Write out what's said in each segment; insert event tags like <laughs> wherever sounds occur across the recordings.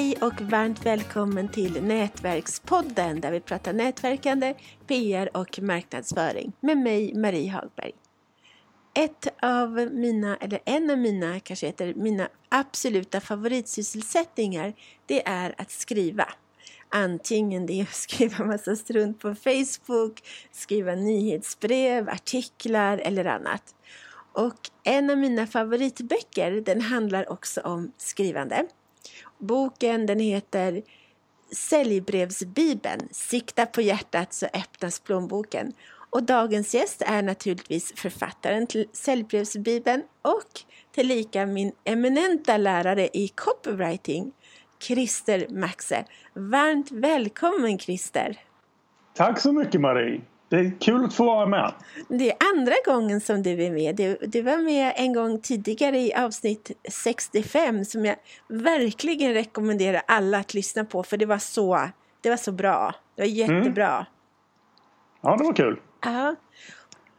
Hej och varmt välkommen till Nätverkspodden där vi pratar nätverkande, PR och marknadsföring med mig Marie Hagberg. Ett av mina, eller en av mina, kanske heter mina absoluta favoritsysselsättningar det är att skriva. Antingen det är att skriva massa strunt på Facebook, skriva nyhetsbrev, artiklar eller annat. Och en av mina favoritböcker den handlar också om skrivande. Boken den heter Säljbrevsbibeln. Sikta på hjärtat så öppnas plånboken. Och dagens gäst är naturligtvis författaren till Säljbrevsbibeln och tillika min eminenta lärare i copywriting, Christer Maxe. Varmt välkommen Christer! Tack så mycket Marie! Det är kul att få vara med. Det är andra gången som du är med. Du, du var med en gång tidigare i avsnitt 65 som jag verkligen rekommenderar alla att lyssna på för det var så, det var så bra. Det var jättebra. Mm. Ja, det var kul. Ja.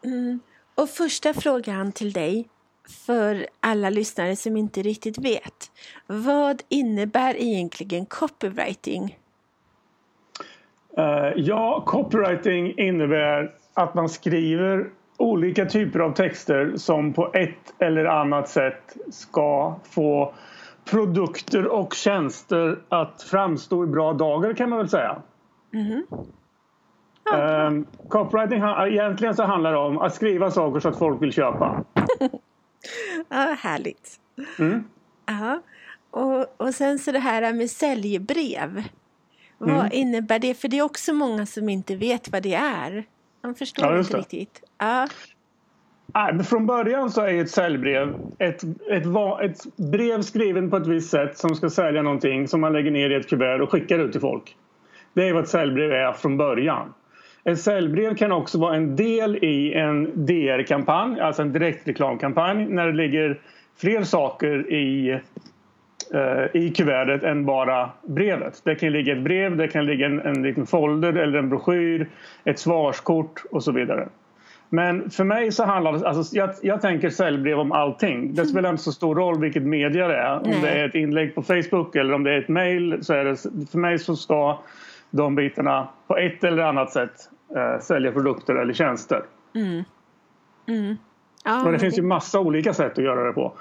Mm. Och första frågan till dig för alla lyssnare som inte riktigt vet. Vad innebär egentligen copywriting? Uh, ja, copywriting innebär att man skriver olika typer av texter som på ett eller annat sätt ska få produkter och tjänster att framstå i bra dagar kan man väl säga. Mm. Ja. Um, copywriting egentligen så handlar det om att skriva saker så att folk vill köpa. <laughs> ja, härligt. Mm. Ja. Och, och sen så det här med säljbrev. Mm. Vad innebär det? För det är också många som inte vet vad det är. De förstår ja, inte riktigt. Ja. Nej, men från början så är ett säljbrev ett, ett, ett brev skrivet på ett visst sätt som ska sälja någonting som man lägger ner i ett kuvert och skickar ut till folk. Det är vad ett säljbrev är från början. Ett säljbrev kan också vara en del i en DR-kampanj, alltså en direktreklamkampanj när det ligger fler saker i Eh, i kuvertet än bara brevet. Det kan ligga ett brev, det kan ligga en, en liten folder eller en broschyr, ett svarskort och så vidare. Men för mig så handlar det, alltså jag, jag tänker säljbrev om allting. Det spelar inte så stor roll vilket media det är. Om Nej. det är ett inlägg på Facebook eller om det är ett mail. Så är det, för mig så ska de bitarna på ett eller annat sätt eh, sälja produkter eller tjänster. Mm. Mm. Ja, Men det finns ju massa olika sätt att göra det på.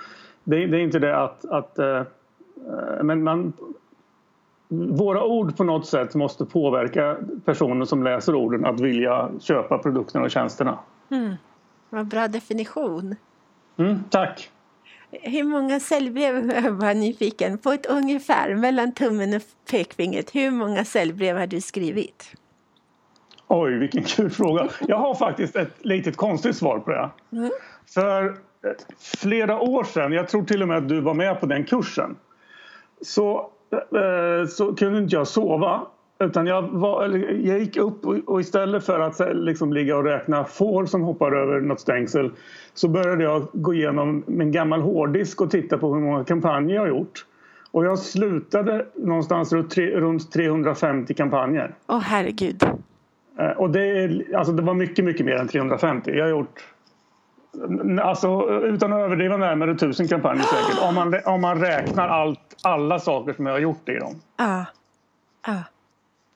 Det, det är inte det att, att Eh, men man, våra ord på något sätt måste påverka personer som läser orden att vilja köpa produkterna och tjänsterna. Mm. Vad bra definition. Mm, tack. Hur många säljbrev, jag <laughs> var nyfiken, på ett ungefär mellan tummen och pekfingret, hur många säljbrev har du skrivit? Oj, vilken kul fråga. Jag har faktiskt ett litet konstigt svar på det. Mm. För flera år sedan, jag tror till och med att du var med på den kursen så, eh, så kunde inte jag sova. Utan jag, var, jag gick upp och, istället för att liksom ligga och räkna får som hoppar över något stängsel så började jag gå igenom min gammal hårddisk och titta på hur många kampanjer jag har gjort. Och jag slutade någonstans runt, tre, runt 350 kampanjer. Åh oh, herregud. Eh, och det, alltså det var mycket, mycket mer än 350. Jag har gjort Alltså utan att överdriva närmare tusen kampanjer säkert. Om man, om man räknar allt, alla saker som jag har gjort i dem. Ah. Ah.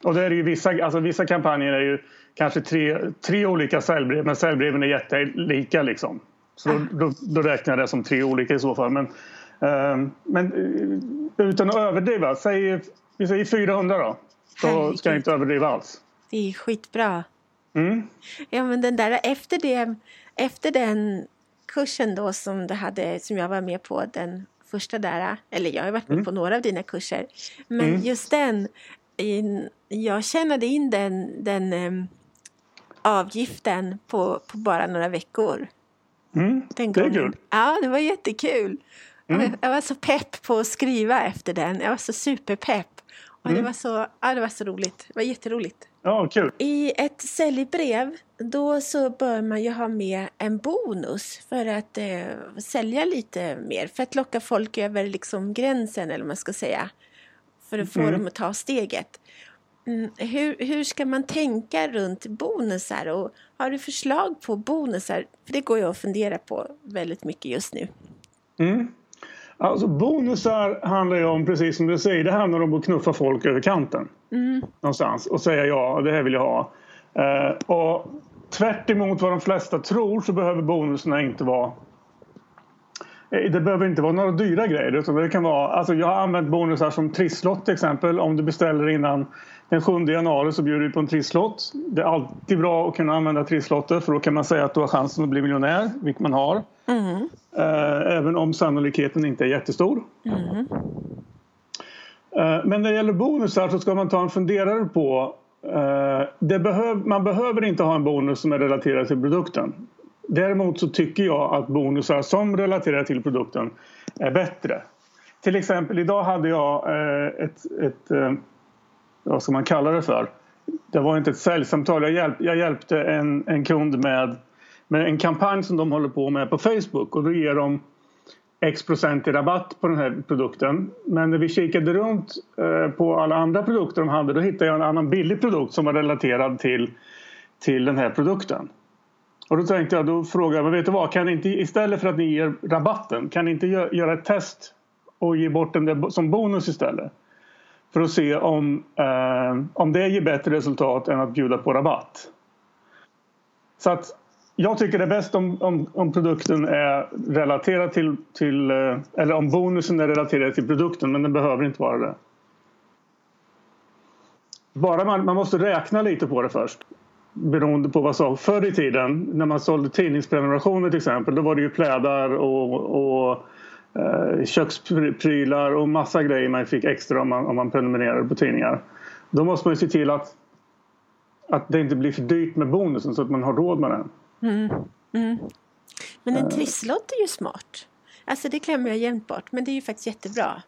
Och det är ju vissa, alltså vissa kampanjer är ju kanske tre, tre olika säljbrev men säljbreven är jättelika liksom. Så då, då, då, räknar jag det som tre olika i så fall. Men, uh, men uh, utan att överdriva, säg, vi säger 400 då. Då ska jag inte överdriva alls. Det är skitbra. Mm. Ja men den där efter det efter den kursen då som, du hade, som jag var med på, den första där, eller jag har varit med mm. på några av dina kurser, men mm. just den, jag tjänade in den, den um, avgiften på, på bara några veckor. Mm. Det är kul. Ja, det var jättekul. Mm. Jag var så pepp på att skriva efter den. Jag var så superpepp. Mm. det, var så, ja, det var så roligt. Det var jätteroligt. Ja, kul. I ett säljbrev då så bör man ju ha med en bonus för att eh, sälja lite mer. För att locka folk över liksom gränsen eller vad man ska säga. För att få mm. dem att ta steget. Mm, hur, hur ska man tänka runt bonusar och har du förslag på bonusar? För det går jag att fundera på väldigt mycket just nu. Mm. Alltså bonusar handlar ju om, precis som du säger, det handlar om att knuffa folk över kanten. Mm. Någonstans och säga ja, det här vill jag ha. Eh, och tvärt emot vad de flesta tror så behöver bonusarna inte vara eh, det behöver inte vara några dyra grejer. Utan det kan vara, alltså jag har använt bonusar som trisslott till exempel. Om du beställer innan den 7 januari så bjuder vi på en trisslott. Det är alltid bra att kunna använda trisslotter för då kan man säga att du har chansen att bli miljonär, vilket man har. Mm. Även om sannolikheten inte är jättestor. Mm. Eh, men när det gäller bonusar så ska man ta en funderare på eh, det behöv, man behöver inte ha en bonus som är relaterad till produkten. Däremot så tycker jag att bonusar som relaterar till produkten är bättre. Till exempel idag hade jag eh, ett, ett eh, vad ska man kalla det för? Det var inte ett säljsamtal. Jag, hjälp, jag hjälpte en, en kund med, med en kampanj som de håller på med på Facebook och då ger de X procent i rabatt på den här produkten. Men när vi kikade runt eh, på alla andra produkter de hade då hittade jag en annan billig produkt som var relaterad till, till den här produkten. Och då tänkte jag, då frågade jag, men vet du vad, kan inte istället för att ni ger rabatten, kan ni inte göra ett test och ge bort den som bonus istället? För att se om, eh, om det ger bättre resultat än att bjuda på rabatt. Så att jag tycker det är bäst om, om, om produkten är relaterad till, till eh, eller om bonusen är relaterad till produkten men den behöver inte vara det. Bara man, man måste räkna lite på det först. Beroende på vad som förr i tiden när man sålde tidningsprenumerationer till exempel då var det ju plädar och, och eh, köksprylar och massa grejer man fick extra om man, om man prenumererade på tidningar. Då måste man ju se till att, att det inte blir för dyrt med bonusen så att man har råd med den. Mm. Mm. Men en trisslott är ju smart. Alltså det klämmer jag jämt bort, men det är ju faktiskt jättebra.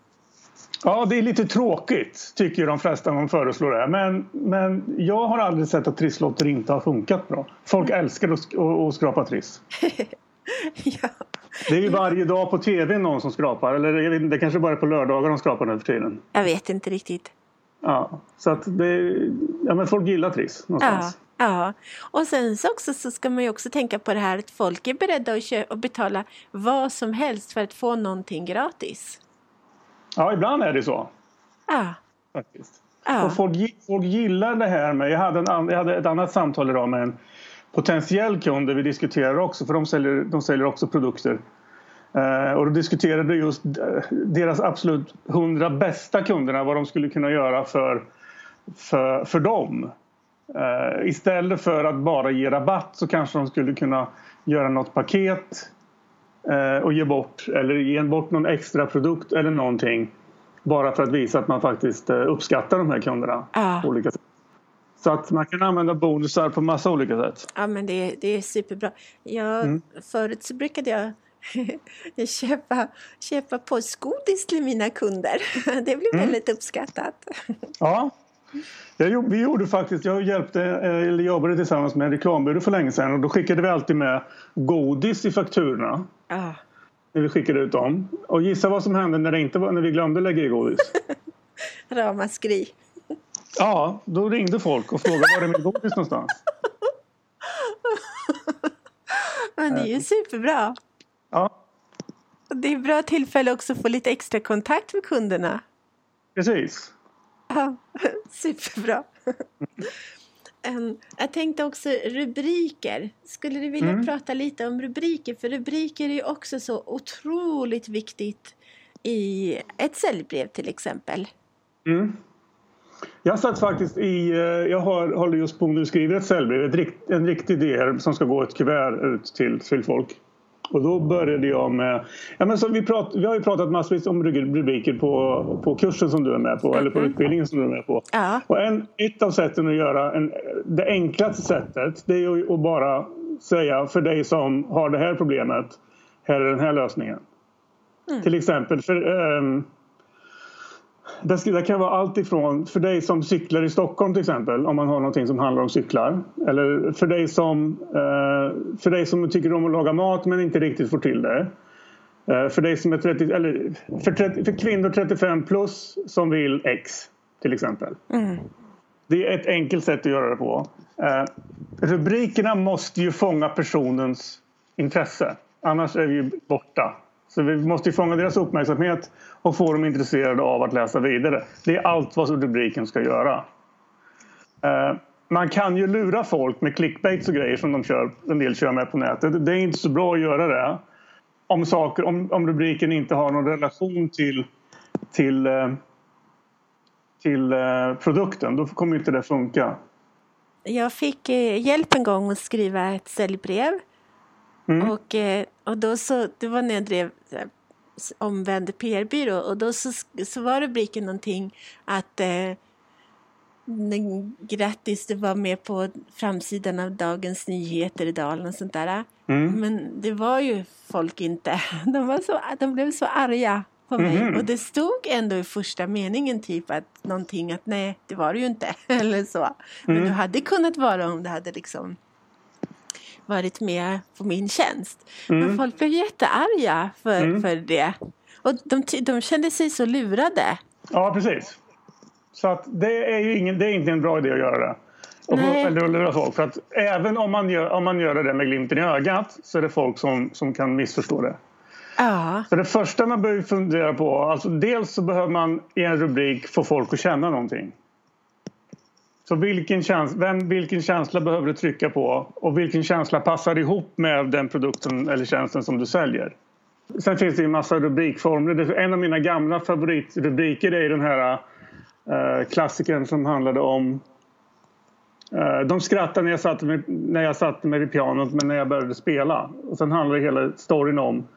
Ja, det är lite tråkigt tycker ju de flesta de föreslår det. Men, men jag har aldrig sett att trisslotter inte har funkat bra. Folk mm. älskar att, att skrapa triss. <laughs> ja. Det är ju varje dag på tv någon som skrapar. Eller jag vet inte, det kanske bara är på lördagar de skrapar nu för tiden. Jag vet inte riktigt. Ja, så att det, ja, men folk gillar triss någonstans. Ja, och sen så, också, så ska man ju också tänka på det här att folk är beredda att, köpa, att betala vad som helst för att få någonting gratis. Ja, ibland är det så. Ja. Faktiskt. Ja. Och folk, folk gillar det här med... Jag hade, en, jag hade ett annat samtal idag med en potentiell kund där vi diskuterar också, för de säljer, de säljer också produkter. Eh, och då diskuterade just eh, deras absolut hundra bästa kunderna, vad de skulle kunna göra för, för, för dem. Eh, istället för att bara ge rabatt så kanske de skulle kunna göra något paket eh, och ge bort eller ge bort någon extra produkt eller någonting. Bara för att visa att man faktiskt eh, uppskattar de här kunderna. Ah. På olika sätt. Så att man kan använda bonusar på massa olika sätt. Ja men det, det är superbra. Jag, mm. Förut så brukade jag <laughs> köpa, köpa påskgodis till mina kunder. <laughs> Det blev mm. väldigt uppskattat. Ja, jag, vi gjorde faktiskt, jag hjälpte, eller jobbade tillsammans med en reklambyrå för länge sedan och då skickade vi alltid med godis i fakturorna. Ah. När vi skickade ut dem. Och gissa vad som hände när, det inte var, när vi glömde lägga i godis? <laughs> Ramaskri. Ja, då ringde folk och frågade var är min godis någonstans? <laughs> Men det är ju superbra. Ja. Det är bra tillfälle också att få lite extra kontakt med kunderna. Precis. Ja, <laughs> superbra. Jag tänkte också rubriker. Skulle du vilja mm. prata lite om rubriker? För rubriker är också så otroligt viktigt i ett säljbrev till exempel. Mm. Jag satt faktiskt i, eh, jag har, håller just på att skriva ett säljbrev, en riktig idé som ska gå ett kuvert ut till, till folk. Och då började jag med... Ja, men så vi, prat, vi har ju pratat massvis om rubriker på, på kursen som du är med på eller på mm. utbildningen som du är med på. Ja. Och en, ett av sätten att göra en, det enklaste sättet det är att bara säga för dig som har det här problemet, här är den här lösningen. Mm. Till exempel för, um, det, kan vara allt ifrån för dig som cyklar i Stockholm till exempel om man har någonting som handlar om cyklar. Eller för dig som, eh, för dig som tycker om att laga mat men inte riktigt får till det. Eh, för dig som är 30, eller för, 30, för kvinnor 35 plus som vill X till exempel. Mm. Det är ett enkelt sätt att göra det på. Eh, rubrikerna måste ju fånga personens intresse. Annars är vi borta. Så vi måste fånga deras uppmärksamhet och få dem intresserade av att läsa vidare. Det är allt vad rubriken ska göra. Eh, man kan ju lura folk med clickbaits och grejer som de kör, en del kör med på nätet. Det är inte så bra att göra det om, saker, om, om rubriken inte har någon relation till, till, eh, till eh, produkten. Då kommer inte det funka. Jag fick hjälp en gång att skriva ett säljbrev. Mm. Och, och då så, det var när jag drev omvänd PR-byrå och då så, så var rubriken någonting att eh, grattis, du var med på framsidan av Dagens Nyheter idag och sånt där. Mm. Men det var ju folk inte. <laughs> De, var så, de blev så arga på mig. Mm. Och det stod ändå i första meningen typ att någonting att nej, det var det ju inte. <laughs> Eller så. Men mm. det hade kunnat vara om det hade liksom varit med på min tjänst. Mm. Men folk blev jättearga för, mm. för det. Och de, de kände sig så lurade. Ja, precis. Så att det är ju ingen, det är inte en bra idé att göra det. Och eller lura folk. För att även om man, gör, om man gör det med glimten i ögat så är det folk som, som kan missförstå det. Ja. Så det första man behöver fundera på, alltså dels så behöver man i en rubrik få folk att känna någonting. Så vilken, käns vem, vilken känsla behöver du trycka på och vilken känsla passar ihop med den produkten eller tjänsten som du säljer? Sen finns det en massa rubrikformer. En av mina gamla favoritrubriker är den här äh, klassikern som handlade om eh, de skrattade när jag, satte mig, när jag satte mig vid pianot men när jag började spela. Och sen handlar hela storyn om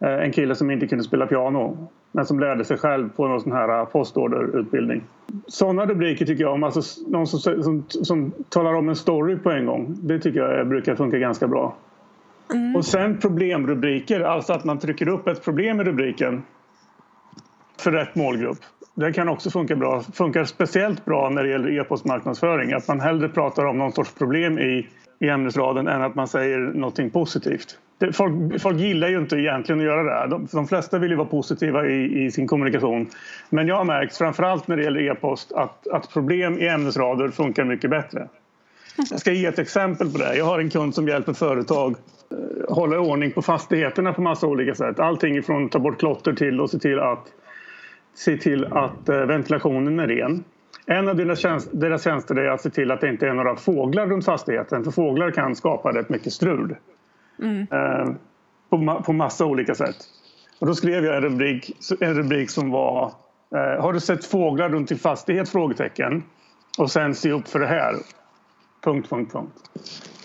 eh, en kille som inte kunde spela piano men som lärde sig själv på någon sån här postorderutbildning. Sådana rubriker tycker jag om, alltså någon som, som, som talar om en story på en gång. Det tycker jag brukar funka ganska bra. Mm. Och sen problemrubriker, alltså att man trycker upp ett problem i rubriken för rätt målgrupp. Det kan också funka bra. Funkar speciellt bra när det gäller e-postmarknadsföring. Att man hellre pratar om någon sorts problem i, i ämnesraden än att man säger någonting positivt. Det, folk, folk gillar ju inte egentligen att göra det. De, de flesta vill ju vara positiva i, i, sin kommunikation. Men jag har märkt, framförallt när det gäller e-post, att, att problem i ämnesrader funkar mycket bättre. Jag ska ge ett exempel på det. Jag har en kund som hjälper företag eh, hålla ordning på fastigheterna på massa olika sätt. Allting ifrån att ta bort klotter till att se till att, se till att eh, ventilationen är ren. En av deras, tjänst, deras tjänster är att se till att det inte är några fåglar runt fastigheten. För fåglar kan skapa rätt mycket strul. Mm. Eh, på, på massa olika sätt. Och då skrev jag en rubrik, en rubrik som var eh, Har du sett fåglar runt din fastighet? Frågetecken. Och sen se upp för det här. Punkt, punkt, punkt.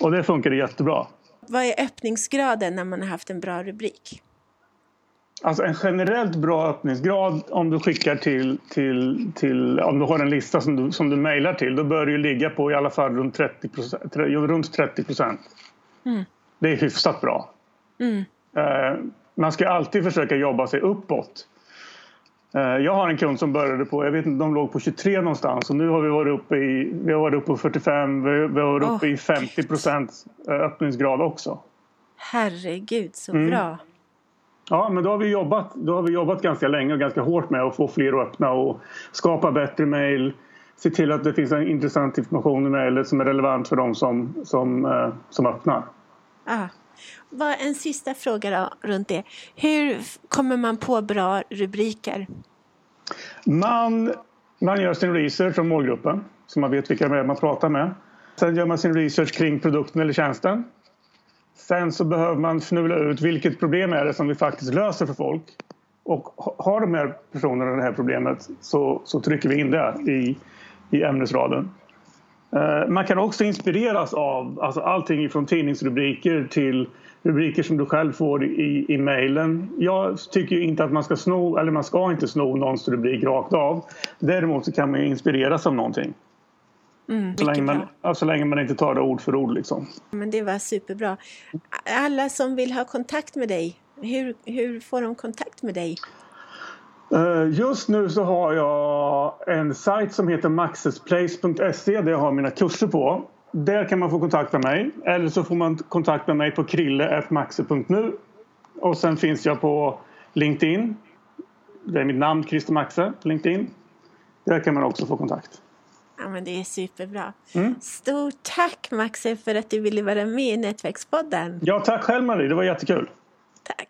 Och det funkade jättebra. Vad är öppningsgraden när man har haft en bra rubrik? Alltså en generellt bra öppningsgrad om du skickar till, till, till om du har en lista som du, som du mejlar till då bör det ju ligga på i alla fall runt 30 procent. Runt 30 procent. Mm. Det är hyfsat bra. Mm. Eh, man ska alltid försöka jobba sig uppåt. Eh, jag har en kund som började på, jag vet inte, de låg på 23 någonstans och nu har vi varit uppe i, vi har varit uppe på 45, vi har varit uppe oh. i 50 procent eh, öppningsgrad också. Herregud så mm. bra. Ja, men då har, vi jobbat, då har vi jobbat ganska länge och ganska hårt med att få fler att öppna och skapa bättre mejl. Se till att det finns en intressant information i mejlet som är relevant för dem som, som, som öppnar. Ah. En sista fråga då, runt det. Hur kommer man på bra rubriker? Man, man gör sin research om målgruppen så man vet vilka man pratar med. Sen gör man sin research kring produkten eller tjänsten. Sen så behöver man fnula ut vilket problem är det som vi faktiskt löser för folk. Och har de här personerna det här problemet så, så trycker vi in det i, i ämnesraden. Eh, man kan också inspireras av alltså allting från tidningsrubriker till rubriker som du själv får i, i mejlen. Jag tycker inte att man ska sno, eller man ska inte sno någons rubrik rakt av. Däremot så kan man inspireras av någonting. Mm, så, länge man, ja, så länge man inte tar det ord för ord. Liksom. Men det var superbra. Alla som vill ha kontakt med dig, hur, hur får de kontakt med dig? Eh, just nu så har jag en sajt som heter maxesplace.se där jag har mina kurser på. Där kan man få kontakta mig eller så får man kontakta mig på krille.maxe.nu och sen finns jag på LinkedIn. Det är mitt namn, Christer Maxe, på LinkedIn. Där kan man också få kontakt. Ja, men det är superbra. Mm. Stort tack Maxe för att du ville vara med i Nätverkspodden. Ja, tack själv Marie. Det var jättekul. Tack.